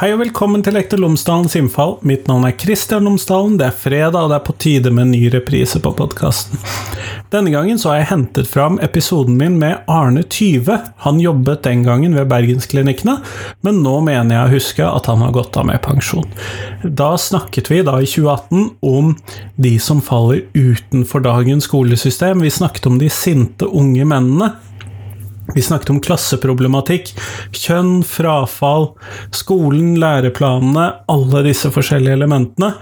Hei og velkommen til Lektor Lomsdalens innfall. Mitt navn er Kristian Lomsdalen. Det er fredag, og det er på tide med en ny reprise på podkasten. Denne gangen så har jeg hentet fram episoden min med Arne Tyve. Han jobbet den gangen ved Bergensklinikkene, men nå mener jeg å huske at han har gått av med pensjon. Da snakket vi da i 2018 om de som faller utenfor dagens skolesystem. Vi snakket om de sinte unge mennene vi snakket om klasseproblematikk, kjønn, frafall, skolen, læreplanene, alle disse forskjellige elementene.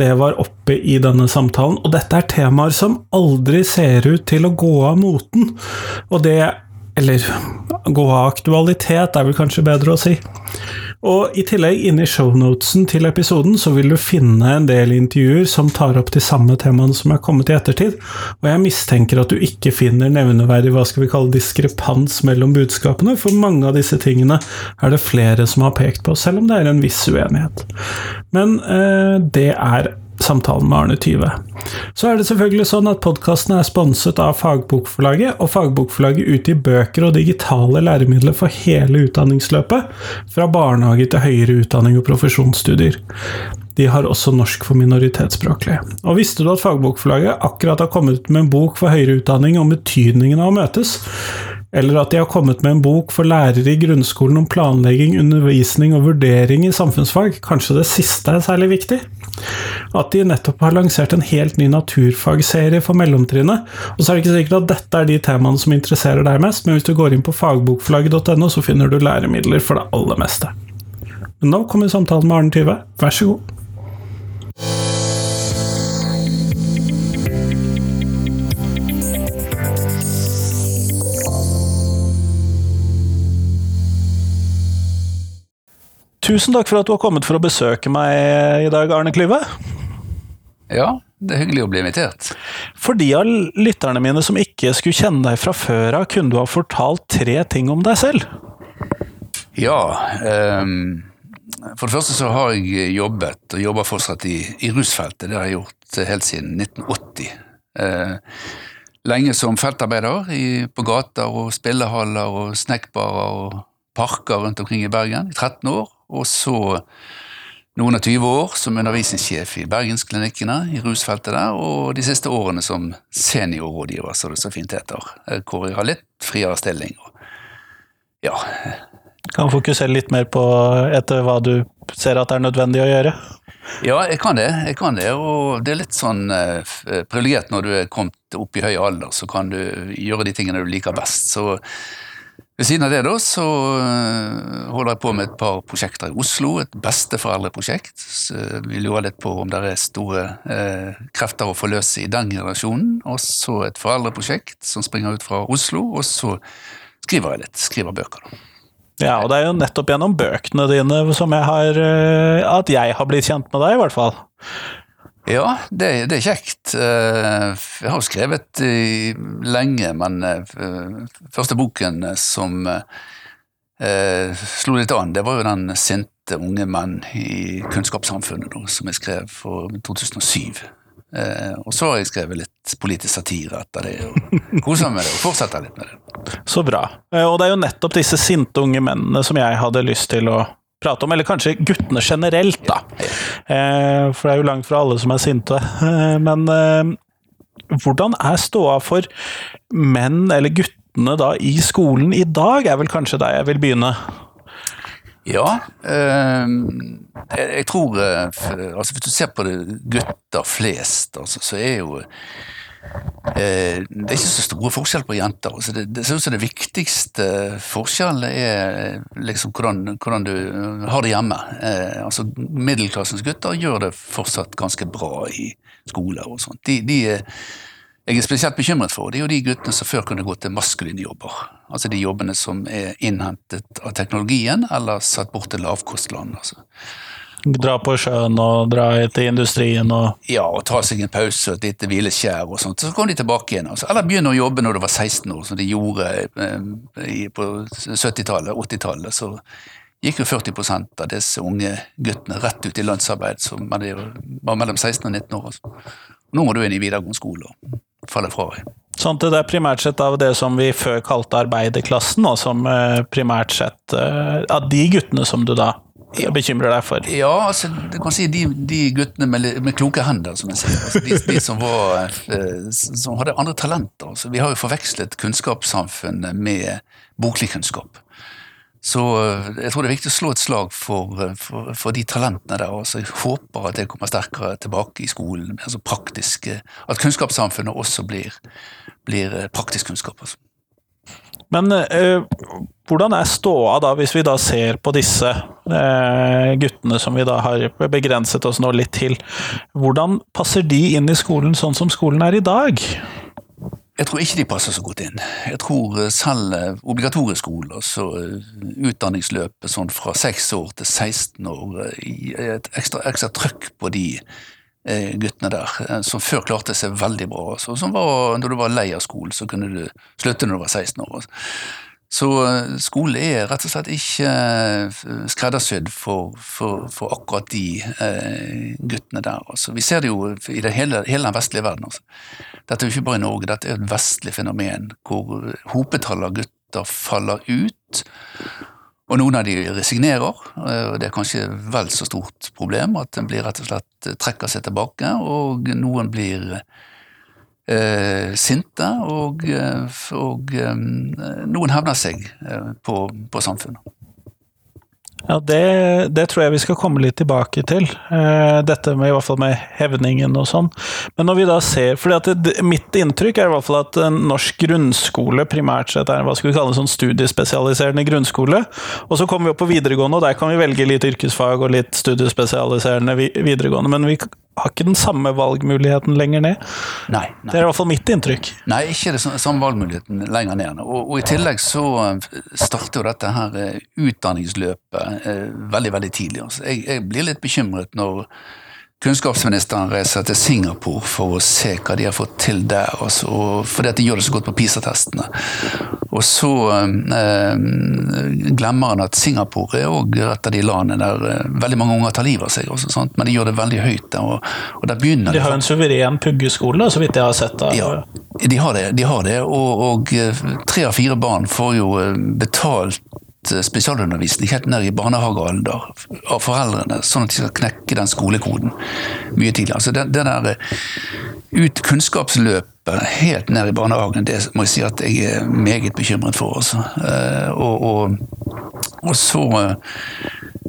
Det var oppe i denne samtalen, og dette er temaer som aldri ser ut til å gå av moten. Og det Eller gå av aktualitet, er vel kanskje bedre å si. Og I tillegg, inni shownotesen til episoden, så vil du finne en del intervjuer som tar opp de samme temaene som er kommet i ettertid, og jeg mistenker at du ikke finner nevneverdig hva skal vi kalle diskrepans mellom budskapene, for mange av disse tingene er det flere som har pekt på, selv om det er en viss uenighet. Men eh, det er samtalen med Arne Tyve. Så er det selvfølgelig sånn at podkasten er sponset av Fagbokforlaget, og Fagbokforlaget utgir bøker og digitale læremidler for hele utdanningsløpet, fra barnehage til høyere utdanning og profesjonsstudier. De har også norsk for minoritetsspråklige. Og visste du at Fagbokforlaget akkurat har kommet med en bok for høyere utdanning om betydningen av å møtes? Eller at de har kommet med en bok for lærere i grunnskolen om planlegging, undervisning og vurdering i samfunnsfag. Kanskje det siste er særlig viktig? At de nettopp har lansert en helt ny naturfagserie for mellomtrinnet. Og så er det ikke sikkert at dette er de temaene som interesserer deg mest, men hvis du går inn på fagbokflagget.no, så finner du læremidler for det aller meste. Nå kommer samtalen med Arne Tyve. Vær så god. Tusen takk for at du har kommet for å besøke meg i dag, Arne Klyve. Ja, det er hyggelig å bli invitert. For de av lytterne mine som ikke skulle kjenne deg fra før av, kunne du ha fortalt tre ting om deg selv? Ja. Um, for det første så har jeg jobbet, og jobber fortsatt i, i rusfeltet. Det har jeg gjort helt siden 1980. Uh, lenge som feltarbeider i, på gater og spillehaller og snekkbarer og parker rundt omkring i Bergen i 13 år. Og så noen og 20 år som undervisningssjef i Bergensklinikkene i rusfeltet der, og de siste årene som seniorrådgiver, som det så fint heter, eh, hvor jeg har litt friere stilling. Ja. Kan fokusere litt mer på etter hva du ser at det er nødvendig å gjøre? Ja, jeg kan det. jeg kan det, Og det er litt sånn eh, privilegert når du er kommet opp i høy alder, så kan du gjøre de tingene du liker best. Så ved siden av det da, så eh, holder jeg på med et par prosjekter i Oslo. Et besteforeldreprosjekt. Vi lurer litt på om det er store eh, krefter å forløse i den generasjonen. Og så et foreldreprosjekt som springer ut fra Oslo. Og så skriver jeg litt. Skriver bøker. da. Ja, og det er jo nettopp gjennom bøkene dine som jeg har, eh, at jeg har blitt kjent med deg, i hvert fall. Ja, det, det, er kjekt. Eh, jeg har jo skrevet lenge, men eh, første boken som eh, slo litt an, det var jo den sinte unge menn i kunnskapssamfunnet som jeg skrev for 2007. og så har jeg skrevet litt politisk satire etter det, og koser meg med det, og fortsetter litt med det. Så bra. Og det er jo nettopp disse sinte unge mennene som jeg hadde lyst til å prate om, eller kanskje guttene generelt, da. Eh, for det er jo langt fra alle som er sinte. Eh, men eh, hvordan er ståa for menn, eller guttene, da, i skolen i dag, er vel kanskje der jeg vil begynne? Ja, jeg, tror altså Hvis du ser på det gutter flest, altså, så er jo Eh, det er ikke så store forskjeller på jenter. Altså det, det ser ut som det viktigste forskjellen er liksom hvordan, hvordan, du har det hjemme. Eh, altså Middelklassens gutter gjør det fortsatt ganske bra i skoler og sånt. De, de, jeg er spesielt bekymret for, det er jo de guttene som før kunne gå til maskuline jobber. Altså de jobbene som er innhentet av teknologien eller satt bort til lavkostland. altså. Dra på sjøen og dra til industrien og Ja, og ta seg en pause og et lite hvileskjær og sånt. Så kom de tilbake igjen. Altså. Eller begynne å jobbe når du var 16 år, som de gjorde eh, på 70-tallet, 80-tallet. Så gikk jo 40 av disse unge guttene rett ut i lønnsarbeid som var mellom 16 og 19 år. Altså. Nå må du inn i videregående skole og falle fra. Sånn at det er primært sett av det som vi før kalte arbeiderklassen, og som eh, primært sett eh, av de guttene som du da bekymrer deg for? Ja, altså, du kan si de, de guttene med, med, kloke hender, som jeg sier. Altså, de, de som, var, eh, som, hadde andre talenter. Altså, vi har jo forvekslet kunnskapssamfunnet med boklig kunnskap. Så eh, jeg tror det er viktig å slå et slag for, eh, for, for de talentene der. Altså, jeg håper at det kommer sterkere tilbake i skolen. altså praktisk, At kunnskapssamfunnet også blir, blir praktisk kunnskap. Altså. Men eh, hvordan er ståa da, hvis vi da ser på disse eh, guttene som vi da har begrenset oss nå litt til? Hvordan passer de inn i skolen sånn som skolen er i dag? Jeg tror ikke de passer så godt inn. Jeg tror eh, selv eh, obligatorisk skole, altså utdanningsløpet sånn fra 6 år til 16 år, et ekstra, ekstra trøkk på de guttene der, eh, som før klarte seg veldig bra. Også, som var, når du var lei av skolen, så kunne du slutte når du var 16 år. Så eh, skole er rett og slett ikke skreddersydd for, for, for, akkurat de eh, guttene der. Altså, vi ser det jo i det hele, hele den vestlige verden. Altså. Dette er jo ikke bare i Norge, dette er et vestlig fenomen hvor hopetallet av gutter faller ut. Og noen av de resignerer, eh, og det er kanskje vel så stort problem at en blir rett og slett eh, trekker seg tilbake, og noen blir eh, sinte, og, eh, og eh, noen hevner seg på, på samfunnet. Ja, det, det, tror jeg vi skal komme litt tilbake til. Uh, dette med i hvert fall med hevningen og sånn. Men når vi da ser det, Mitt inntrykk er i hvert fall at norsk grunnskole primært sett er hva skal vi kalle en sånn studiespesialiserende grunnskole. Og så kommer vi opp på videregående, og der kan vi velge litt yrkesfag og litt studiespesialiserende videregående. Men vi har ikke den samme valgmuligheten lenger ned. Nei, nei. Det er i hvert fall mitt inntrykk. Nei, ikke den samme valgmuligheten lenger ned. Og, og i tillegg så eh, starter jo dette her eh, utdanningsløpet eh, veldig, veldig tidlig. Altså, jeg, jeg blir litt bekymret når kunnskapsministeren reiser til Singapore for å se hva de har fått til der, altså, fordi at de gjør det så godt på PISA-testene. Og så eh, glemmer han at Singapore er òg et av de landene der eh, veldig mange unger tar livet av seg, også, men de gjør det veldig høyt der. Og, og der begynner de har en suveren puggeskole, så vidt jeg har sett. Der. Ja, de har det, de har det og, og eh, tre av fire barn får jo eh, betalt spesialundervisning helt ned i barnehagealder av foreldrene, sånn at de skal knekke den skolekoden mye tidligere. Altså det, det der eh, ut kunnskapsløpet helt ned i barnehagen, det må jeg si at jeg er meget bekymret for. Også. Og, og, og så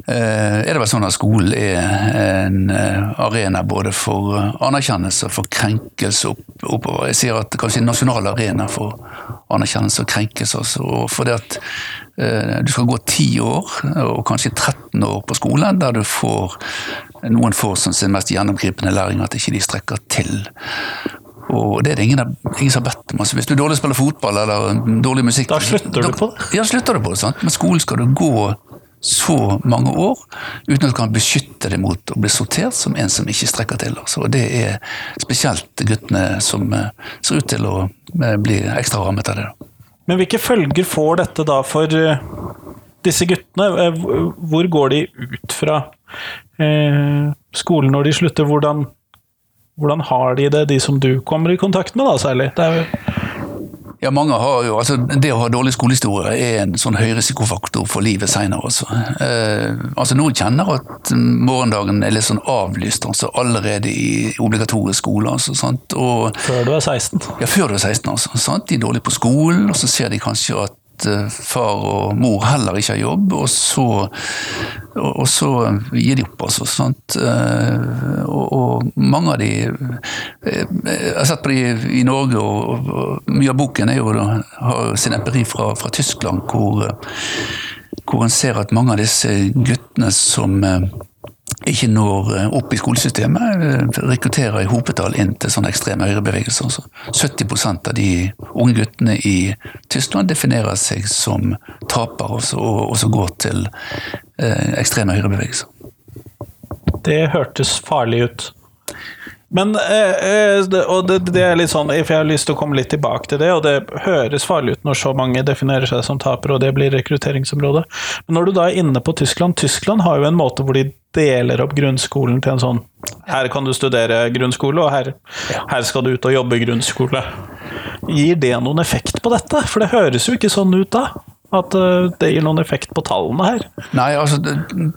er det vel sånn at skolen er en arena både for anerkjennelse og for krenkelse oppover. Jeg sier at kanskje en nasjonal arena for anerkjennelse og krenkelse. Også, og det at Eh, du skal gå ti år, og kanskje 13 år på skolen, der du får noen får som sin mest gjennomgripende læring at ikke de strekker til. Og det er det ingen, ingen som har bedt om. Altså, hvis du dårlig spiller fotball eller dårlig musikk Da slutter du på det? Ja, slutter du på det. Sant? Men skolen skal du gå så mange år uten at du kan beskytte deg mot å bli sortert som en som ikke strekker til. Altså. Og det er spesielt guttene som eh, ser ut til å eh, bli ekstra rammet av det. Men hvilke følger får dette da for eh, disse guttene? Hvor går de ut fra skolen når de slutter? Hvordan, hvordan har de det, de som du kommer i kontakt med, da særlig? Det er jo ja, mange har jo, altså Det å ha dårlig skolehistorie er en sånn høyrisikofaktor for livet seinere også. Eh, altså Noen kjenner at morgendagen er litt sånn avlyst altså allerede i obligatorisk skole. Altså, sant? Og, før du er 16? Ja, før du er 16. altså. Sant? De er dårlige på skolen, og så ser de kanskje at Eh, far og mor heller ikke har jobb, og så, og så gir de opp, altså. Sant? Eh, og, og, mange av de eh, Jeg har sett på de i Norge, og, og mye av boken er jo, har sin empiri fra, fra Tyskland, hvor, hvor en ser at mange av disse guttene som ikke når eh, opp i skolesystemet, eh, rekrutterer i hopetall inn til sånne ekstreme høyrebevegelser. Så 70% av de unge guttene i Tyskland definerer seg som tapere, og som går til eh, ekstreme høyrebevegelser. Det hørtes farlig ut. Men og det, det, er litt sånn, for Jeg har lyst til å komme litt tilbake til det, og det høres farlig ut når så mange definerer seg som tapere, og det blir rekrutteringsområdet. Men når du da er inne på Tyskland Tyskland har jo en måte hvor de deler opp grunnskolen til en sånn Her kan du studere grunnskole, og her, her skal du ut og jobbe grunnskole. Gir det noen effekt på dette? For det høres jo ikke sånn ut da? At eh, det gir noen effekt på tallene her? Nei, altså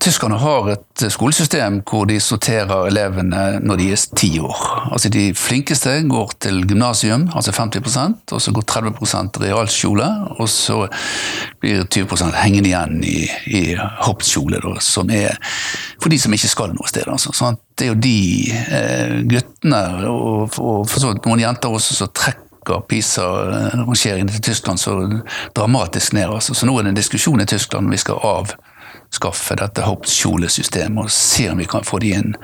Tyskerne har et skolesystem hvor de sorterer elevene når de er ti år. Altså De flinkeste går til gymnasium, altså 50% og så går 30% realskole, og så blir 20 hengende igjen i, i hoppskole, da, som er for de som ikke skal noe sted. Altså, sånn. Det er jo de eh, guttene, og, og for så vidt noen jenter også, som trekker PISA-rangeringene til Tyskland så dramatisk ned. Altså. Så nå er det en diskusjon i Tyskland om vi skal avskaffe dette hoppskjolesystemet og se om vi kan få de inn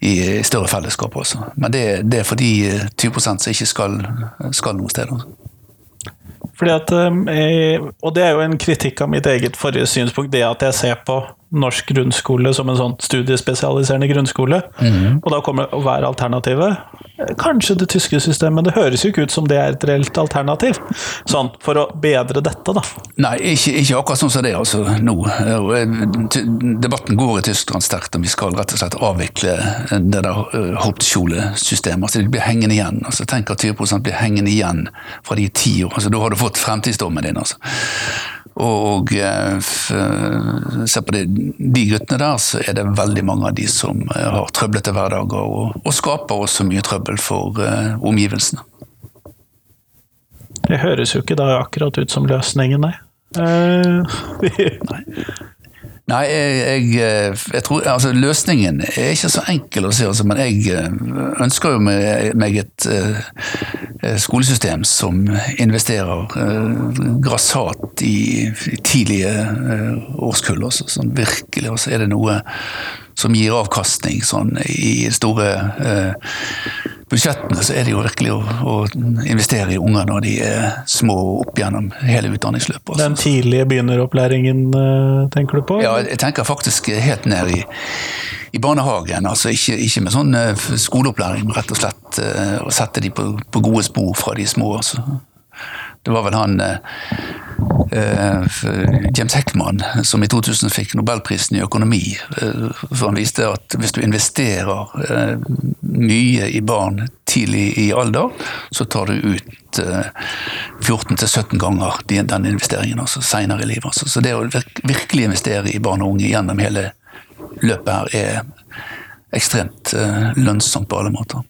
i større fellesskap også. Men det, det er for de 20 som ikke skal, skal noe sted. Altså. Fordi at, eh, og det er jo en kritikk av mitt eget forrige synspunkt, det at jeg ser på norsk grunnskole som en sånn studiespesialiserende grunnskole. Og da kommer å være alternativet. Kanskje det tyske systemet. Det høres jo ikke ut som det er et reelt alternativ. Sånn, for å bedre dette, da. Nei, ikke, ikke akkurat sånn som det er altså, nå. Debatten går i Tyskland sterkt om vi skal rett og slett avvikle det der eh, hoppskjolesystemet. Altså, de blir hengende igjen. Altså, tenk at 20 blir hengende igjen fra de ti år. Altså, da har du fått fremtidsdommen din. Altså. Og eh, f- se på det, de guttene der, så er det veldig mange av de som eh, har trøblete hverdager, og, og skaper også mye trøbbel for uh, omgivelsene. Det høres jo ikke da akkurat ut som løsningen, nei. Uh, Nei, jeg, jeg, eh, jeg tror altså Løsningen er ikke så enkel å si, altså, men jeg eh, ønsker jo meg, et eh, skolesystem som investerer grassat i, tidlige årskull. Også, sånn virkelig, og så er det noe som gir avkastning sånn i store budsjettene, så er det jo virkelig å, å investere i unger når de er små opp gjennom hele utdanningsløpet. den tidlige begynneropplæringen, eh, tenker du på? Ja, jeg tenker faktisk helt ned i, i barnehagen. altså Ikke, ikke med sånn eh, skoleopplæring, men rett og slett eh, å sette de på, på gode spor fra de små. altså. Det var vel han James Heckman som i 2000 fikk nobelprisen i økonomi. eh, For han viste at hvis du investerer eh, mye i barn tidlig i alder, så tar du ut eh, 14-17 ganger den investeringen altså, senere i livet. Altså. Så det å virkelig investere i barn og unge gjennom hele løpet her er ekstremt eh, lønnsomt på alle måter.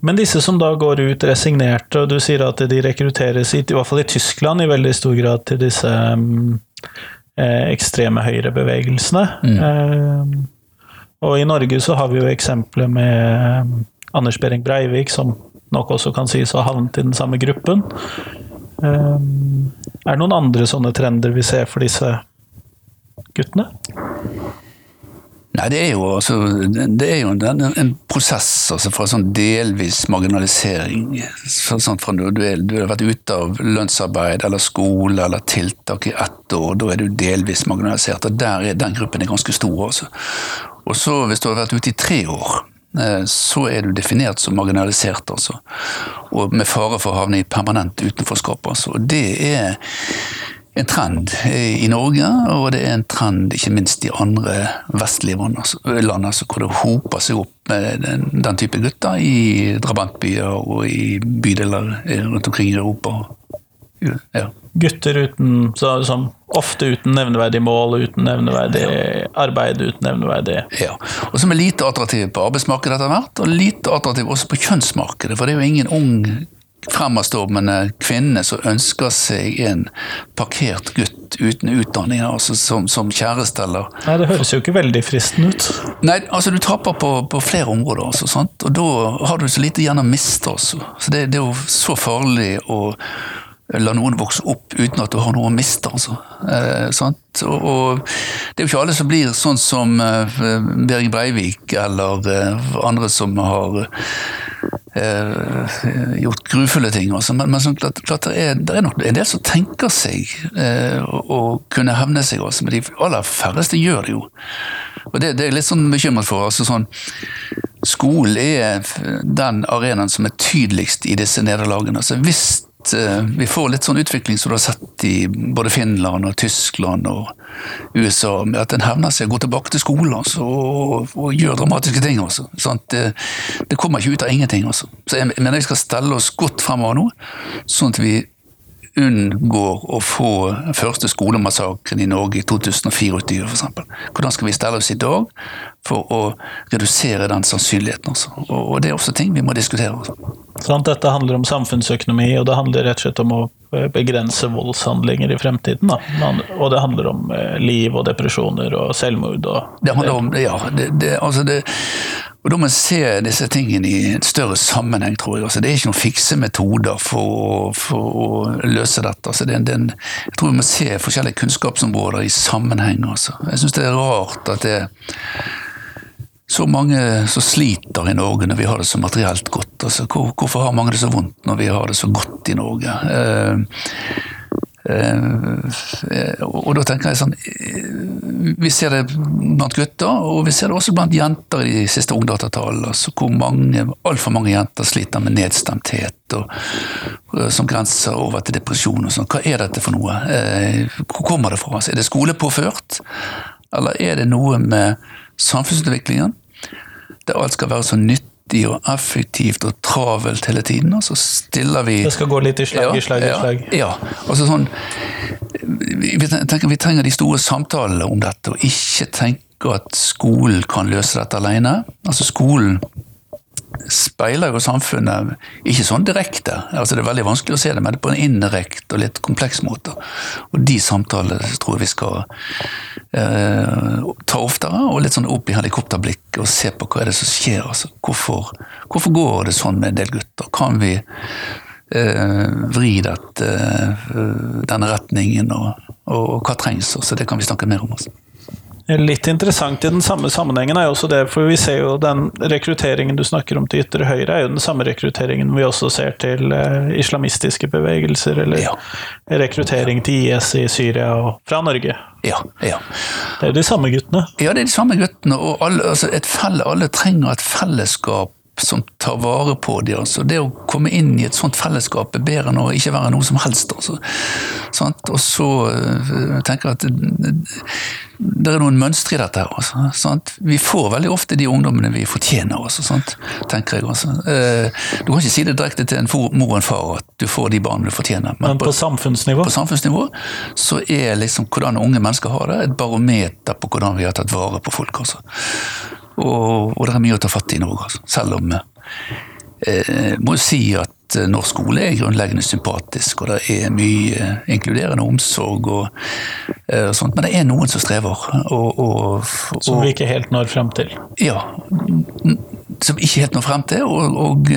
Men disse som da går ut resignerte, og du sier at de rekrutteres, i, i hvert fall i Tyskland, i veldig stor grad til disse mm, eh, ekstreme høyrebevegelsene. Eh, og i Norge så har vi jo eksempler med mm, Anders Behring Breivik, som nok også kan sies å ha havnet i den samme gruppen. Eh, er det noen andre sånne trender vi ser for disse guttene? Nei, det er jo, altså, det er jo en, en prosess altså, fra sånn delvis marginalisering. Så, sånn, fra du, du, er, du har vært ute av lønnsarbeid eller skole eller tiltak i ett år, da er du delvis marginalisert. og der er, Den gruppen er ganske stor. Altså. Og så hvis du har vært ute i tre år, eh, så er du definert som marginalisert. Altså. Og med fare for å havne i permanent utenforskap. Altså. Og det er en trend i Norge, og det er en trend ikke minst i andre vestlige land, altså, altså, hvor det hoper seg opp med den, den type gutter i drabantbyer og i bydeler rundt omkring i Europa. Ja. Gutter uten, så, som ofte uten nevneverdig mål, uten nevneverdig arbeid, uten nevneverdig Ja. Og som er lite attraktive på arbeidsmarkedet etter hvert, og lite attraktive også på kjønnsmarkedet. For det er jo ingen ung fremadstormende kvinnene som ønsker seg en parkert gutt uten utdanning altså som, som kjæreste eller Nei, det høres jo ikke veldig fristende ut. Nei, altså du taper på, på flere områder, altså, sant? og da har du så lite igjen å miste. Altså. Så det, det er jo så farlig å la noen vokse opp uten at du har noe å miste. Altså. Eh? Og, og det er jo ikke alle som blir sånn som eh, Behring Breivik eller eh, andre som har eh, gjort grufulle ting. Også. Men, men sånn, klart, klart det, er, det er nok en del som tenker seg eh, å, kunne hevne seg, også, men de aller færreste gjør det jo. Og det, det er jeg litt sånn bekymret for. altså sånn Skolen er den arenaen som er tydeligst i disse nederlagene. Altså, hvis vi får litt sånn utvikling som du har sett i både Finland og Tyskland og USA, at en hevner seg å gå tilbake til skolen altså, og, og gjøre dramatiske ting. Altså? Det, det kommer ikke ut av ingenting. Altså. Så jeg mener vi skal stelle oss godt fremover nå, sånn at vi unngår å få første skolemassakren i Norge i 2024 f.eks.? Hvordan skal vi stelle oss i dag for å redusere den sannsynligheten? Også? Og det er også ting vi må diskutere. Også. Sånn, dette handler om samfunnsøkonomi, og det handler rett og slett om å eh, begrense voldshandlinger i fremtiden. Da. Og det handler om eh, liv og depresjoner og selvmord. Og det handler om, ja, det, det, altså det, og Da må man se disse tingene i en større sammenheng, tror jeg. Altså, det er ikke noen fikse metoder for, for å løse dette. Altså, det, det, jeg tror vi må se forskjellige kunnskapsområder i sammenheng. Altså. Jeg syns det er rart at det er så mange som sliter i Norge når vi har det så materielt godt. Altså, hvor, hvorfor har mange det så vondt når vi har det så godt i Norge? Eh, og da tenker jeg sånn eh, Vi ser det blant gutter, og vi ser det også blant jenter i de siste ungdatatallene. Altså hvor mange, altfor mange jenter sliter med nedstemthet og, eh, som grenser over til depresjon. og sånn. Hva er dette for noe? Hvor kommer det fra? Er det skolepåført? Eller er det noe med samfunnsutviklingen? Der alt skal være så nytt viktig og effektivt og travelt hele tiden, og så stiller vi Det skal gå litt i slag ja, i slag i slag. Ja. ja. Altså sånn, vi, tenker, vi trenger de store samtalene om dette, og ikke tenke at skolen kan løse dette alene. Altså skolen speiler jo samfunnet ikke sånn direkte, altså det er veldig vanskelig å se det, men på en indirekte og litt kompleks måte. Og de samtalene tror jeg vi skal eh, ta oftere, og litt sånn opp i helikopterblikk og se på hva er det som skjer. Altså. Hvorfor, hvorfor går det sånn med en del gutter? Kan vi eh, vri dette, eh, denne retningen, og, og, og hva trengs? Så det kan vi snakke mer om. også. Litt interessant i den samme sammenhengen er jo også det, for vi ser jo den rekrutteringen du snakker om til ytre høyre, er jo den samme rekrutteringen vi også ser til uh, islamistiske bevegelser, eller ja. rekruttering til IS i Syria og fra Norge. Ja, ja. Det er jo de samme guttene. Ja, det er de samme guttene, og alle, altså felle, alle trenger et fellesskap som tar vare på dem. Altså. Det å komme inn i et sånt fellesskap er bedre enn å ikke være noe som helst. Altså. Og så jeg tenker jeg at det, det er noen mønstre i dette. her. Altså, vi får veldig ofte de ungdommene vi fortjener, også, sant? tenker jeg. Også. Uh, du kan ikke si det direkte til en mor og en far at du får de barna du fortjener. Men, Men på, på, samfunnsnivå? På samfunnsnivå så er liksom hvordan unge mennesker har det, et barometer på hvordan vi har tatt vare på folk. Altså. Og, og, det er mye å ta fatt i i Norge, altså. selv om eh, må jo si at eh, norsk skole er grunnleggende sympatisk, og det er mye inkluderende omsorg og, eh, og sånt, men det er noen som strever. Og, og, som vi ikke helt når frem til? Ja, som ikke helt når frem til. og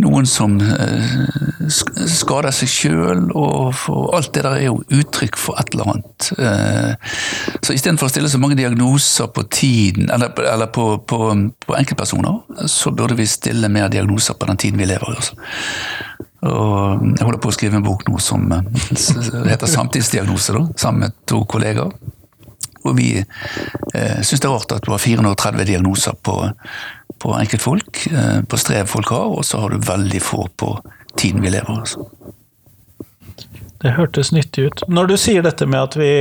noen som eh, skader seg sjøl, og alt det der er jo uttrykk for et eller annet. Eh, så istedenfor å stille så mange diagnoser på tiden, eller, eller på, på, på, enkeltpersoner, så burde vi stille mer diagnoser på den tiden vi lever i. Og jeg holder på å skrive en bok nå som eh, heter Samtidsdiagnose, da, sammen med to kollegaer. Og vi eh, syns det er rart at du har 430 diagnoser på på enkeltfolk, eh, på strev folk har, og så har du veldig få på tiden vi lever. Altså. Det hørtes nyttig ut. Når du sier dette med at, vi,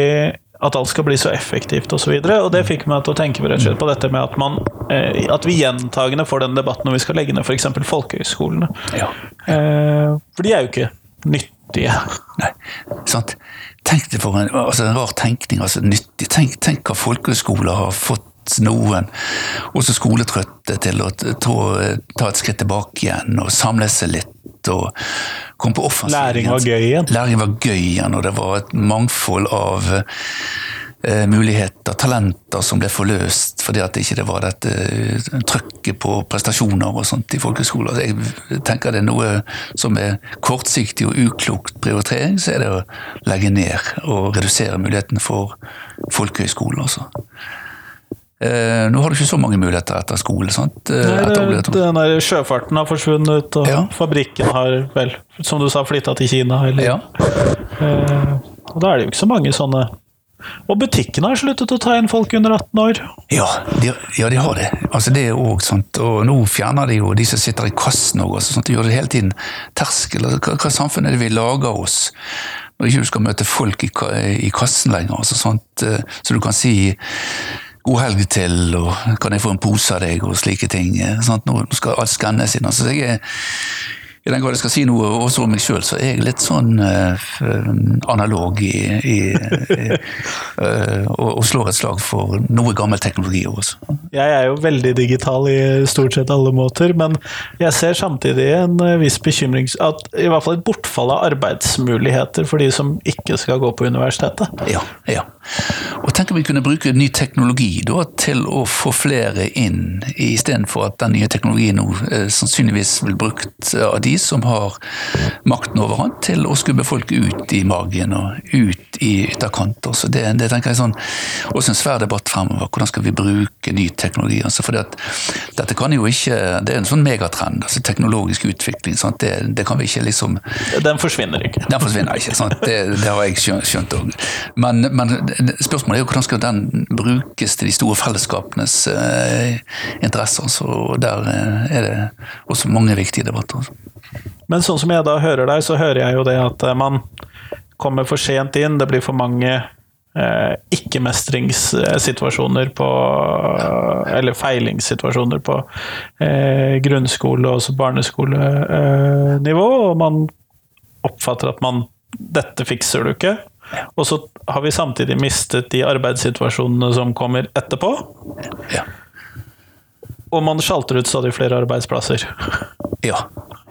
at alt skal bli så effektivt osv., og, så og det fikk meg til å tenke rett og slett på dette med at, man, eh, at vi gjentagende får den debatten når vi skal legge ned f.eks. folkehøyskolene. Ja. Eh, for de er jo ikke nyttige. Nei, sant. Tenk det for en, altså en rar tenkning. altså nyttig. Tenk, tenk hva folkehøyskoler har fått noen også skoletrøtte til å ta et skritt tilbake igjen og samle seg litt. og komme på offensiv. Læring var gøy igjen? Læring var gøy igjen, og det var et mangfold av muligheter, talenter, som ble forløst fordi at det ikke var dette trykket trøkket på prestasjoner og sånt i folkehøyskoler. Jeg tenker det er noe som er kortsiktig og uklokt prioritering, så er det å legge ned og redusere muligheten for folkehøyskolen. Også. Eh, nå har du ikke så mange muligheter etter skole. sant? Eh, Nei, den der sjøfarten har forsvunnet, og ja. fabrikken har vel, som du sa, flytta til Kina. Eller, ja. eh, og da er det jo ikke så mange sånne Og butikkene har sluttet å ta inn folk under 18 år. Ja, de, ja, de har det. Altså det er også, sånt, Og nå fjerner de jo de som sitter i kassen òg. Altså, de gjør det hele tiden terskel. Altså, hva, hva samfunn er det vi lager oss? Når ikke du skal møte folk i, i kassen lenger. Altså, sånt, eh, så du kan si god helg til, og kan jeg få en pose av deg, og slike ting. Sant? Nå skal alt skannes inn. Altså, jeg, i den grad jeg skal si noe også om meg sjøl, så er jeg litt sånn uh, analog i, i, i uh, og, slår et slag for noe gammel teknologi også. Jeg er jo veldig digital i stort sett alle måter, men jeg ser samtidig en viss bekymring at i hvert fall et bortfall av arbeidsmuligheter for de som ikke skal gå på universitetet. Ja, ja. Og tenk om vi kunne bruke ny teknologi da, til å få flere inn, istedenfor at den nye teknologien nå uh, sannsynligvis vil brukt av de som har makten over han, til å skubbe folk ut i magen og ut i ytterkanter. Så det, det tenker jeg sånn, også en svær debatt fremover. Hvordan skal vi bruke ny teknologi? Altså at dette kan jo ikke, Det er en sånn megatrend, altså teknologisk utvikling. Det, det, kan vi ikke liksom Den forsvinner ikke. Den forsvinner ikke? Det, det har jeg skjønt òg. Men, men, spørsmålet er jo hvordan skal den brukes til de store fellesskapenes eh, interesser. Så der eh, er det også mange viktige debatter. Men sånn som jeg da hører deg, så hører jeg jo det at eh, man kommer for sent inn. Det blir for mange eh, ikke-mestringssituasjoner på Eller feilingssituasjoner på eh, grunnskole- og barneskolenivå. og man oppfatter at man Dette fikser du ikke. Og så har vi samtidig mistet de arbeidssituasjonene som kommer etterpå. Ja. Og man sjalter ut stadig flere arbeidsplasser. Ja,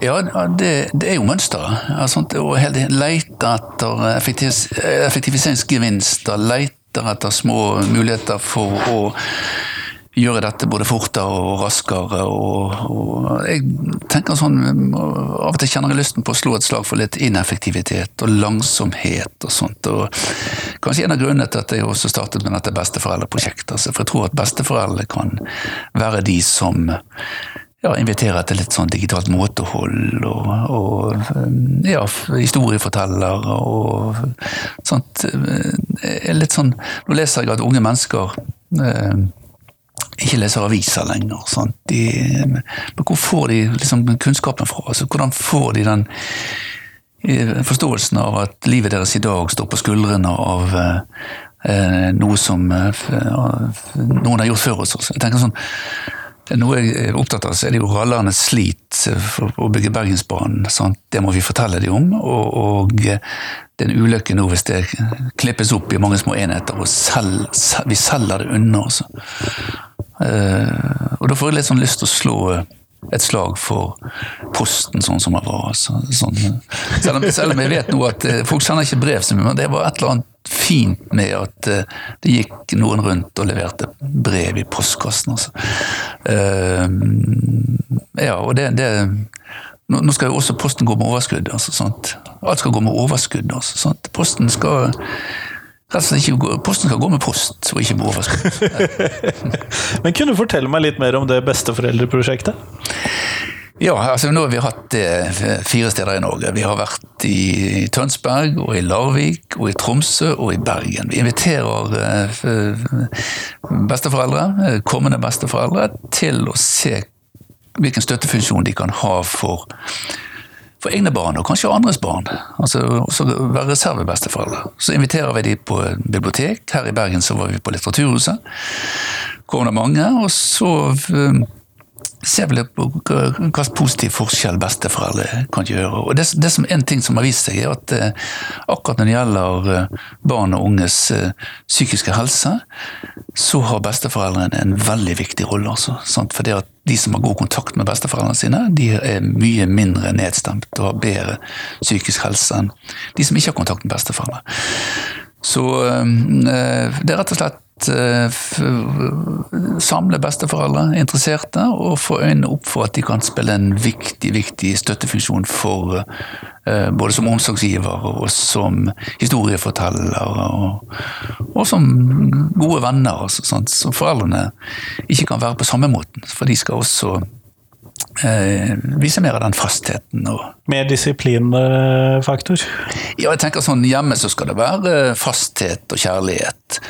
ja, det, det, er jo mønsteret. Å lete etter effektiviseringsgevinster, lete etter små muligheter for å gjøre dette både fortere og raskere. Og, og jeg tenker sånn, Av og til kjenner jeg lysten på å slå et slag for litt ineffektivitet og langsomhet og sånt. og Kanskje en av grunnene til at jeg også startet med dette besteforeldreprosjektet. Altså, for jeg tror at besteforeldre kan være de som ja, inviterer til litt sånn digitalt måtehold og, og ja, historieforteller og sånt. Litt sånn Nå leser jeg at unge mennesker eh, ikke leser aviser lenger. De, men hvor får de liksom kunnskapen fra? Altså, hvordan får de den eh, forståelsen av at livet deres i dag står på skuldrene av eh, noe som eh, noen har gjort før oss? Jeg tenker sånn, noe jeg er opptatt av, så er det jo rallernes slit for å bygge Bergensbanen. Sant? Det må vi fortelle dem om. Og, og det er nå hvis det klippes opp i mange små enheter, og selv, vi selger det unna. Også. Uh, og da får jeg litt sånn lyst til å slå et slag for Posten sånn som det var. Så, sånn. selv, om, selv, om, jeg vet nå at uh, folk sender ikke brev, så mye, men det var et eller annet fint med at det gikk noen rundt og leverte brev i postkassen. Altså. ja, og det, det nå skal jo også Posten gå med overskudd. Altså? Alt skal gå med overskudd. Altså? Posten skal Rett og slett ikke, Posten skal gå med post, og ikke med overskudd. Men kunne du fortelle meg litt mer om det besteforeldreprosjektet? Ja, altså nå har vi hatt det eh, fire steder i Norge. Vi har vært i Tønsberg, og i Larvik, og i Tromsø og i Bergen. Vi inviterer eh, besteforeldre, eh, kommende besteforeldre, til å se hvilken støttefunksjon de kan ha for for egne barn, og kanskje andres barn. Altså også være reservebesteforeldre. Så inviterer vi de på bibliotek. Her i Bergen så var vi på Litteraturhuset. Kom det mange. Og så eh, ser vel hva positiv forskjell besteforeldre kan gjøre. Og det, det som En ting som har vist seg, er at eh, akkurat når det gjelder eh, barn og unges eh, psykiske helse, så har besteforeldrene en veldig viktig rolle. Altså, For det at de som har god kontakt med besteforeldrene sine, de er mye mindre nedstemt og har bedre psykisk helse enn de som ikke har kontakt med besteforeldre. Så det er rett og slett Eh, samle besteforeldre, interesserte, og få øynene opp for at de kan spille en viktig, viktig støttefunksjon for eh, både som omsorgsgiver og som historieforteller, og, og som gode venner. Altså, sånn, så foreldrene ikke kan være på samme måten, for de skal også eh, vise mer av den fastheten. Og mer disiplinfaktor? Ja, jeg tenker sånn hjemme så skal det være fasthet og kjærlighet.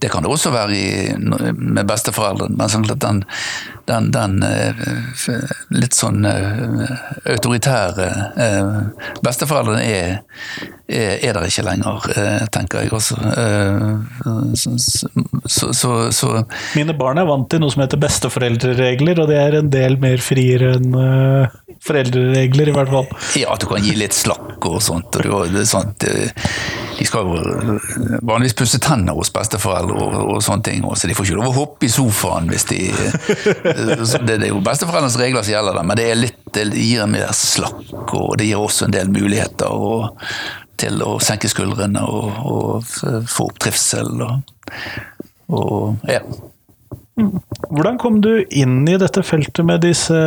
Det kan det også være i, med besteforeldrene, men sånn at den, den, den eh, litt sånn eh, autoritære eh, Besteforeldrene er, er, er der ikke lenger, tenker jeg også. Så, så, så, Mine barn er vant til noe som heter besteforeldreregler, og det er en del mer friere enn foreldreregler, i hvert fall. Ja, at du kan gi litt slakk og sånt. Og det, sånt de skal jo vanligvis pusse tenner hos besteforeldre og, og sånne ting, så de får ikke lov å hoppe i sofaen hvis de Det, er jo besteforeldrenes regler som gjelder der, men det, litt, det gir mer slakk, og det gir også en del muligheter og, til å senke skuldrene og, og få opp trivsel. Og, og ja. Hvordan kom du inn i dette feltet med disse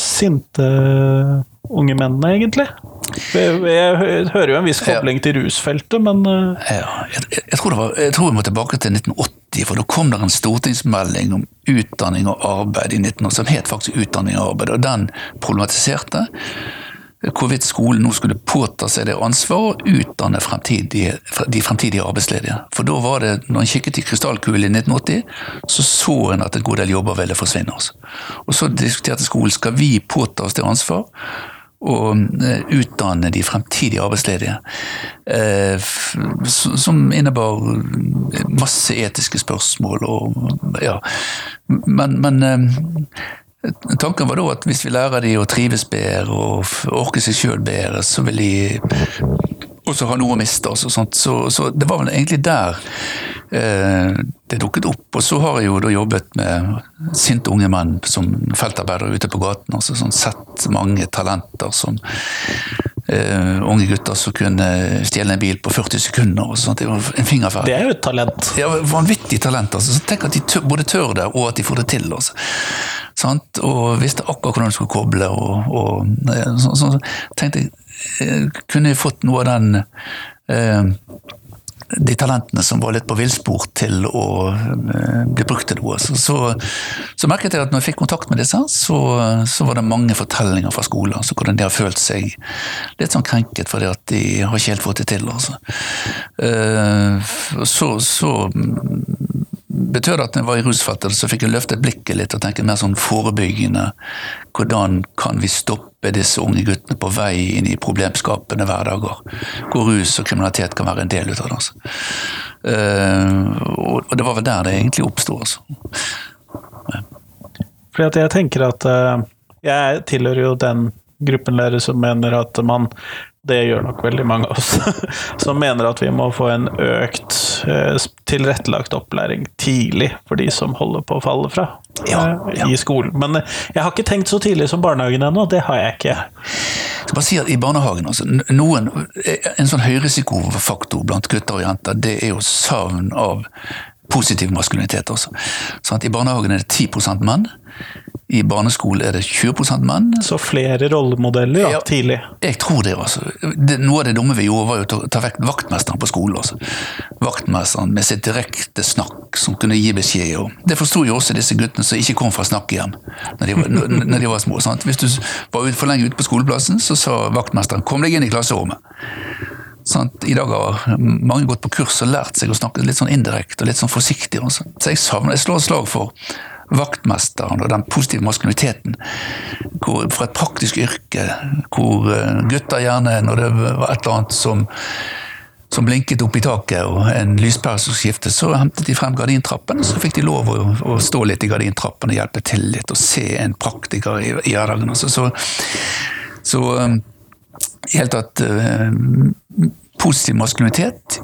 sinte unge mennene, egentlig? Jeg hører jo en viss kobling ja. til rusfeltet, men eh, ja, jeg, jeg, tror var, jeg, tror vi må tilbake til 1980, for da kom det en stortingsmelding om utdanning og arbeid i 1980, som het faktisk Utdanning og arbeid, og den problematiserte hvorvidt skolen nå skulle påta seg det ansvaret å utdanne fremtidige, de fremtidige arbeidsledige. For da var det, når en kikket i krystallkulen i 1980, så så en at en god del jobber ville forsvinne. Også. Og så diskuterte skolen skal vi påta oss det ansvar å eh, utdanne de fremtidige arbeidsledige. Eh, som innebar masse etiske spørsmål og ja. Men, men eh, tanken var da at hvis vi lærer de å trives bedre og orke seg sjøl bedre, så vil de også ha noe å miste. Altså, så, så, det var vel egentlig der eh, det dukket opp. Og så har jeg jo da jobbet med sinte unge menn som feltarbeidere ute på gaten. altså sånn Sett mange talenter som uh, unge gutter som kunne stjele en bil på 40 sekunder. og sånt. Det var en fingerferd. Det er jo et talent. Ja, Vanvittig talent. altså. Så Tenk at de tør, både tør det, og at de får det til. altså. Sant? Og visste akkurat hvordan de skulle koble. og, og så, så, tenkte jeg Eh, kunne jeg fått noe av den eh, de talentene som var litt på villspor til å eh, bli brukt til noe. Så, så, så, merket jeg at når jeg fikk kontakt med disse, så, så var det mange fortellinger fra skolen. Altså, hvordan de har følt seg litt sånn krenket fordi at de har ikke helt fått det til. Altså. Så, så betød det at jeg var i rusfattet, så fikk jeg løftet blikket litt og tenke mer sånn forebyggende. Hvordan kan vi stoppe disse unge guttene på vei inn i problemskapende hverdager? Hvor rus og kriminalitet kan være en del av det. Altså. Uh, og det var vel der det egentlig oppsto. Altså. Fordi at jeg tenker at uh, Jeg tilhører jo den gruppen lærere som mener at man det gjør nok veldig mange av oss, som mener at vi må få en økt eh, tilrettelagt opplæring tidlig for de som holder på å falle fra ja, eh, ja. i skolen. Men eh, jeg har ikke tenkt så tidlig som barnehagen ennå, det har jeg ikke. Jeg skal bare si at I barnehagen altså, noen, En sånn høyrisikofaktor blant gutter og jenter, det er jo savn av positiv maskulinitet. også. Sånn I barnehagen er det 10% menn. I barneskolen er det 20 menn. Så flere rollemodeller ja, tidlig? Jeg tror det. altså. Det, noe av det dumme vi gjorde, var jo å ta vekk vaktmesteren på skolen. altså. Vaktmesteren med sitt direkte snakk som kunne gi beskjed. Og det forsto jo også disse guttene som ikke kom fra snakkehjem når de var, når de var små. Sant? Hvis du var for lenge ute på skoleplassen, så sa vaktmesteren 'kom deg inn i klasserommet'. Sånn, I dag har mange gått på kurs og lært seg å snakke litt sånn indirekte og litt sånn forsiktig. Så jeg savner, jeg slår et slag for vaktmesteren og den positive maskuliniteten hvor, fra et praktisk yrke, hvor eh, gutter gjerne, når det var et eller annet som, som blinket opp i taket og en lyspære som skiftet, så hentet de frem gardintrappen, og så fikk de lov å, å stå litt i gardintrappen og hjelpe til litt, og se en praktiker i, i hverdagen. Altså. Så, så helt at uh, positiv maskulinitet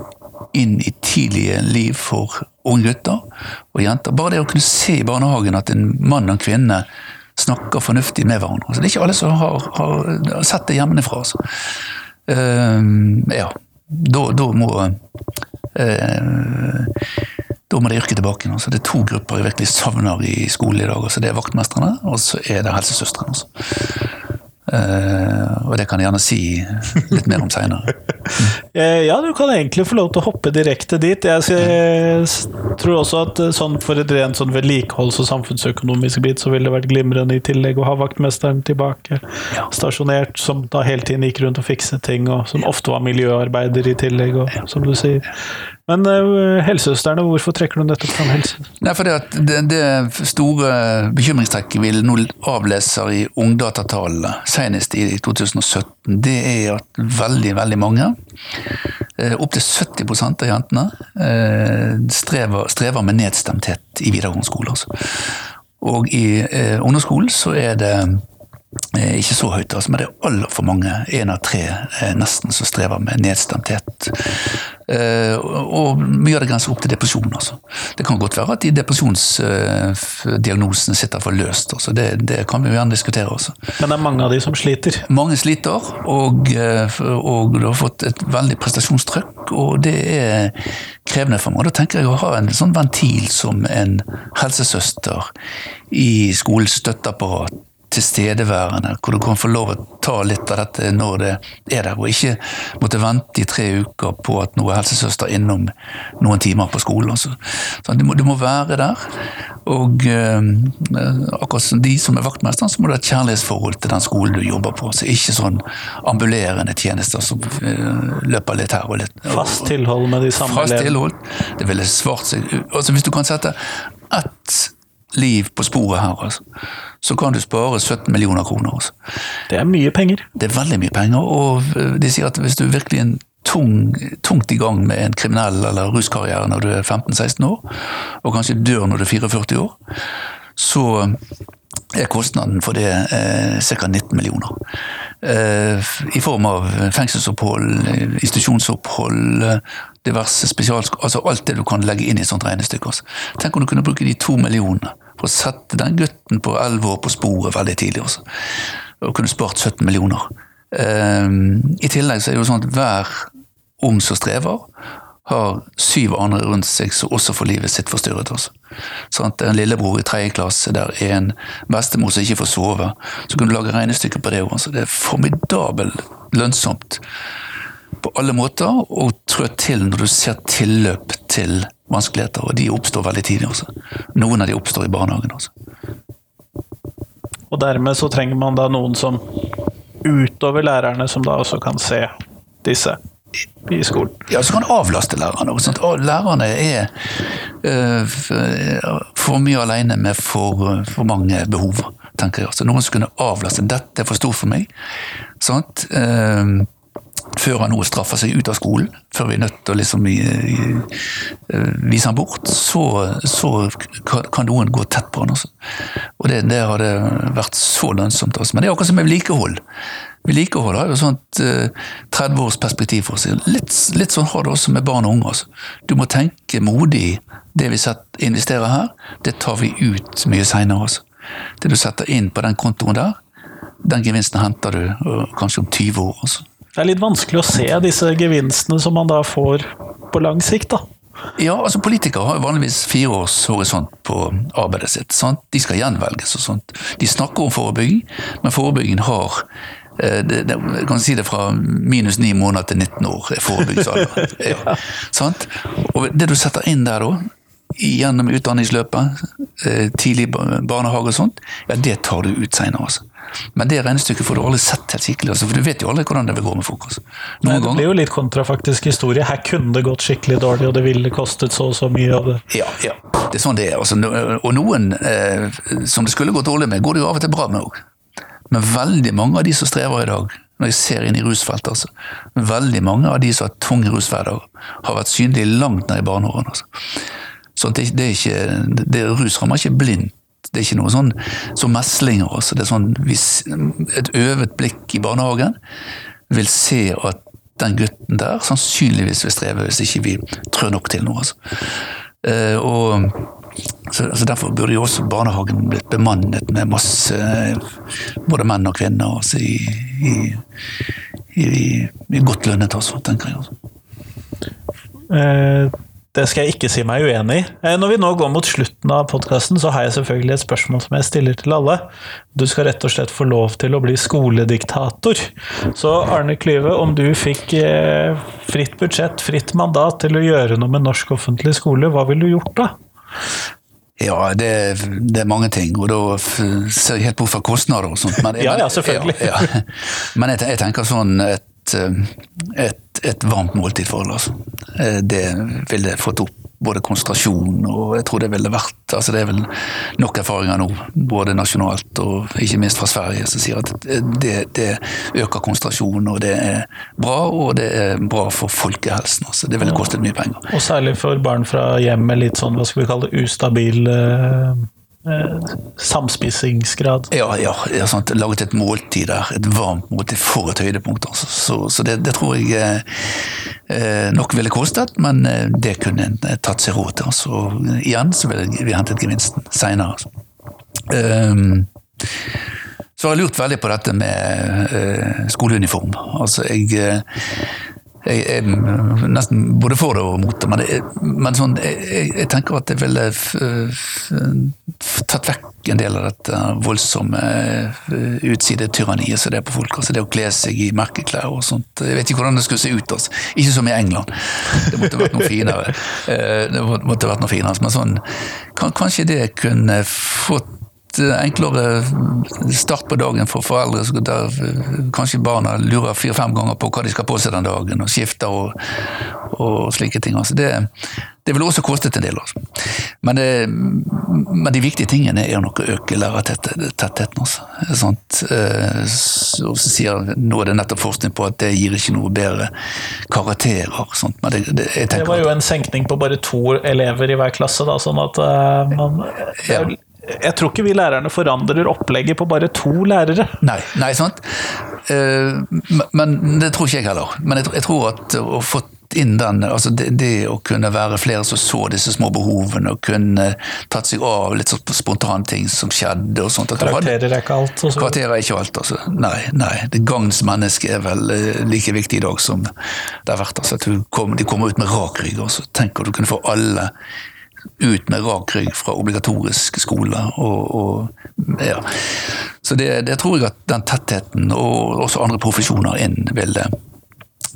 inn i tidlige liv for unge gutter og jenter. Bare det å kunne se i barnehagen at en mann og en kvinne snakker fornuftig med hverandre. Det er ikke alle som har, har sett det hjemmefra. Altså. Uh, ja, da, da må uh, da må det yrket tilbake. Altså. Det er to grupper jeg virkelig savner i skolen i dag. Altså. Det er vaktmestrene, og så er det helsesøstrene. Altså. Uh, og det kan jeg gjerne si litt mer om seinere. Mm. Ja, du kan egentlig få lov til å hoppe direkte dit. Jeg tror også at eh, sånn for et rent sånn vedlikeholds- og samfunnsøkonomisk bit, så ville det vært glimrende i tillegg å ha vaktmesteren tilbake. Ja. Stasjonert, som da hele tiden gikk rundt og fikset ting, og som ofte var miljøarbeider i tillegg, og, som du sier. Men uh, helsesøstrene, hvorfor trekker du dette fram helse? Nei, for det, det, det store bekymringstrekket vi nå avleser i ungdatatallene, senest i 2017, det er at veldig, veldig mange, uh, opptil 70 av jentene, uh, strever, strever med nedstemthet i videregående skole. Altså. Og i uh, ungdomsskolen så er det ikke så høyt, altså, men det er altfor mange, én av tre nesten, som strever med nedstemthet. Eh, og, mye av det grenser opp til depresjon. Altså. Det kan godt være at de depresjonsdiagnosene sitter for løst. Altså. Det, det kan vi jo gjerne diskutere også. Men det er mange av de som sliter. Mange sliter, og, eh, og du har fått et veldig prestasjonstrykk, og det er krevende for meg. Da tenker jeg å ha en sånn ventil som en helsesøster i skolens støtteapparat tilstedeværende, hvor du kan få lov å ta litt av dette når det er der, og ikke måtte vente i tre uker på at noe helsesøster er innom noen timer på skolen. Så, Sånn, du, må, du må være der, og eh, akkurat som de som er vaktmesteren, så må du ha et kjærlighetsforhold til den skolen du jobber på. Så ikke sånn ambulerende tjenester som eh, løper litt her og litt Fast tilhold med de samme Fast tilhold. Det ville svart seg. Altså, hvis du kan sette ett liv på sporet her, altså, så kan du spare 17 millioner kroner. Også. Det er mye penger. Det er veldig mye penger, og eh, de sier at hvis du virkelig er tung, tungt i gang med en kriminell eller ruskarriere når du er 15-16 år, og kanskje dør når du er 44 år, så er kostnaden for det eh, ca. 19 millioner. Eh, I form av fengselsopphold, institusjonsopphold, diverse spesialsk... Altså alt det du kan legge inn i et sånt regnestykke. Tenk om du kunne bruke de to millionene for å sette den gutten på 11 år på sporet veldig tidlig. Også. Og kunne spart 17 millioner. Um, I tillegg så er det jo sånn at hver ung som strever, har syv andre rundt seg som også får livet sitt forstyrret. Også. Sånn at En lillebror i tredje klasse, der er en bestemor som ikke får sove. Så kan du lage regnestykker på det òg. Det er formidabelt lønnsomt på alle måter å trå til når du ser tilløp til vanskeligheter. Og de oppstår veldig tidlig. Også. Noen av de oppstår i barnehagen. Også. Og dermed så trenger man da noen som utover lærerne, som da også kan se disse i skolen. Ja, så kan avlaste lærerne. også, Sånn lærerne er øh, for mye alene med for, for mange behov, tenker jeg. Så noen som kunne avlaste. Dette er for stort for meg. Sant? Uh, før han nå straffer seg ut av skolen, før vi er nødt til å liksom, i, i, vise han bort, så, så kan, noen gå tett på han. Også. Og det, det har det vært så lønnsomt. Også. Men det er akkurat som med vedlikehold. Vedlikehold har jo sånt eh, 30 års perspektiv for seg. Litt, litt, sånn har det også med barn og unge. Altså. Du må tenke modig. Det vi investerer her, det tar vi ut mye seinere. Det du setter inn på den kontoen der, den gevinsten henter du kanskje om 20 år. Også. Det er litt vanskelig å se disse gevinstene som man da får på lang sikt, da. Ja, altså Politikere har jo vanligvis fire års horisont på arbeidet sitt. Sant? De skal gjenvelges og sånt. De snakker om forebygging, men forebyggingen har det, det, jeg kan si det fra minus ni måneder til 19 år er forebyggingsalder. ja. sant? Og det du setter inn der da, gjennom utdanningsløpet, tidlig barnehage og sånt, ja, det tar du ut seinere. Altså. Men det regnestykket får du aldri sett helt skikkelig, altså, for du vet jo aldri hvordan det vil gå med folk. Altså. Nei, det blir jo litt kontrafaktisk historie. Her kunne det gått skikkelig dårlig, og det ville kostet så og så mye. av det. Ja, ja, det er sånn det er. Altså, og noen eh, som det skulle gått dårlig med, går det jo av og til bra med òg. Men veldig mange av de som strever i dag, når jeg ser inn i rusfeltet, altså, veldig mange av de som har tung rushverdag, har vært synlige langt ned i barneårene. Altså. Så det, det, er ikke, det, rus rammer ikke blindt. Det er ikke noe sånn som meslinger. Også. Det er sånn, hvis et øvet blikk i barnehagen vil se at den gutten der sannsynligvis vil streve hvis ikke vi trør nok til noe. Altså. Uh, og så, så, Derfor burde jo også barnehagen blitt bemannet med masse både menn og kvinner altså, i, i, i, i, godt lønnet, altså, tenker jeg. Altså. Eh, det skal jeg ikke si meg uenig i. Eh, Når vi nå går mot slutten av podkasten, så har jeg selvfølgelig et spørsmål som jeg stiller til alle. Du skal rett og slett få lov til å bli skolediktator. Så Arne Klyve, om du fikk eh, fritt budsjett, fritt mandat til å gjøre noe med norsk offentlig skole, hva ville du gjort da? Ja, det, det er mange ting, og da ser jeg helt bort fra kostnader og sånt. Men, Ja, ja, selvfølgelig. Ja, ja. Men jeg, jeg tenker sånn et, eh, et, et varmt måltid for alle, altså. Eh, Det ville fått opp både konsentrasjon og jeg tror det ville vært altså Det er vel nok erfaringer nå, både nasjonalt og ikke minst fra Sverige, som sier at det, det øker konsentrasjonen, og det er bra, og det er bra for folkehelsen. Altså. Det ville kostet mye penger. Og særlig for barn fra hjem med litt sånn, hva skal vi kalle det, ustabil eh, samspisingsgrad. Ja, ja, ja sant? laget et måltid der, et varmt måltid for et høydepunkt. Altså. Så, så det, det tror jeg eh, eh, nok ville kostet, men eh, det kunne en tatt seg råd til. Altså. Igjen så ville vi hentet gevinsten seinere. Altså. Um, så har jeg lurt veldig på dette med uh, skoleuniform. Altså, jeg, eh, jeg er nesten både for det og mot det, men, er- men sånn, jeg, jeg- jeg tenker at det ville tatt vekk en del av dette voldsomme eh, utsidetyranniet som det er på folk. Altså det å kle seg i merkeklær og sånt. Jeg vet ikke hvordan det skulle se ut. Altså. Ikke som i England. Det måtte vært noe finere. Eh, Det må- måtte vært noe finere. Men sånn, kan, kanskje det kunne fått enklere start på dagen for foreldre, så der eh, kanskje barna lurer fire-fem ganger på hva de skal på seg den dagen, og skifter og, og slike ting. Altså det, det ville også kostet en del. Altså. Men, det, men de viktige tingene er nok å øke lærertettheten. Altså. Sånt, eh, så, sier, nå er det nettopp forskning på at det gir ikke noe bedre karakterer. Sånt. Men det, det, Det var jo en senkning på bare to elever i hver klasse, da, sånn at eh, man er, Jeg tror ikke vi lærerne forandrer opplegget på bare to lærere. Nei, nei sant? Eh, men- det tror ikke jeg heller. Men jeg, tror- at å få inn den, altså det, det å kunne være flere som så disse små behovene, og kunne tatt seg av litt sånn spontane ting som skjedde og sånt. At Karakterer er ikke alt. Også. Karakterer er ikke alt, altså. Nei, nei. Det gagns menneske er vel eh, like viktig i dag som det har vært. Altså, at du kom, de kommer ut med rak rygg. og så Tenk at du kunne få alle ut med rak rygg fra obligatorisk skole. Og, og, ja. Så det, det tror jeg at den tettheten, og også andre profesjoner inn, ville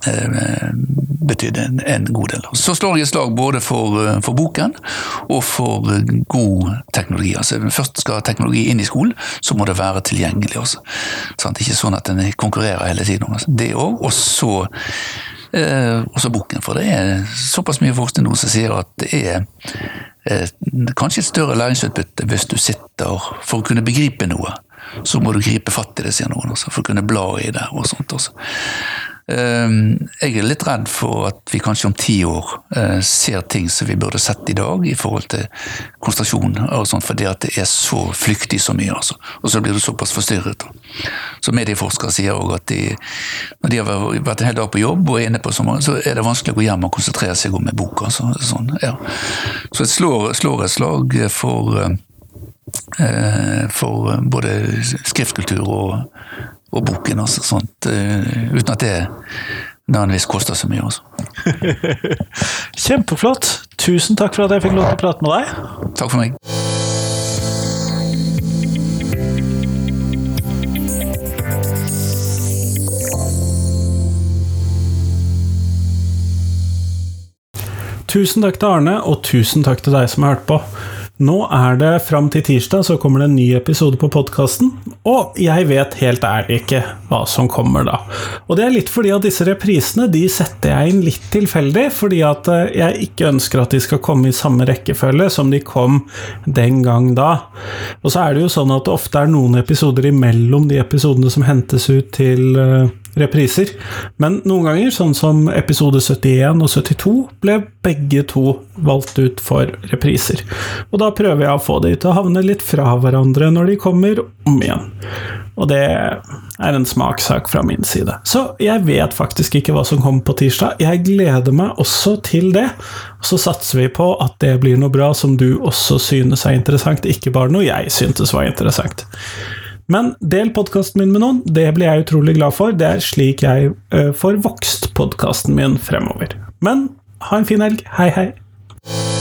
eh, betydd en, en god del. Så slår jeg et slag både for, eh, for boken og for god teknologi. Altså, først skal teknologi inn i skolen, så må det være tilgjengelig. Også. Sant? Ikke sånn at den konkurrerer hele tiden. Altså. Det òg. Og så eh, også boken, for det er såpass mye forskning nå som sier at det er eh, kanskje et større læringsutbytte hvis du sitter for å kunne begripe noe. Så må du gripe fatt i det, sier noen, også, for å kunne bla i det. og sånt også. Ehm, Jeg er litt redd for at vi kanskje om ti år eh, ser ting som vi burde sett i dag i forhold til konsentrasjon, og sånt, fordi at det er så flyktig så mye. Altså. Og så blir du såpass forstyrret. Så medieforskere sier òg at de, når de har vært en hel dag på jobb og er inne på sommeren, så er det vanskelig å gå hjem og konsentrere seg om en bok. Altså. Sånn, ja. Så jeg slår, slår et slag for eh, eh, for både skriftkultur og, og boken. Altså, sånt, eh, uten at det nødvendigvis koster så mye. Altså. Kjempeflott. Tusen takk for at jeg fikk lov til å prate med deg. Takk for meg. Tusen takk til Arne, og tusen takk til deg som har hørt på. Nå er det fram til tirsdag, så kommer det en ny episode på podkasten. Og jeg vet helt ærlig ikke hva som kommer da. Og det er litt fordi at disse reprisene de setter jeg inn litt tilfeldig, fordi at eh, jeg ikke ønsker at de skal komme i samme rekkefølge som de kom den gang da. Og så er det jo sånn at det ofte er noen episoder imellom de episodene som hentes ut til eh, repriser. Men noen ganger, sånn som episode 71 og 72, ble begge to valgt ut for repriser. Og da prøver jeg å få de til å havne litt fra hverandre når de kommer om igjen. Og det er en smakssak fra min side. Så jeg vet faktisk ikke hva som kommer på tirsdag. Jeg gleder meg også til det. Og så satser vi på at det blir noe bra som du også synes er interessant, ikke bare noe jeg syntes var interessant. Men del podkasten min med noen, det blir jeg utrolig glad for. Det er slik jeg uh, får vokst podkasten min fremover. Men ha en fin helg. Hei, hei.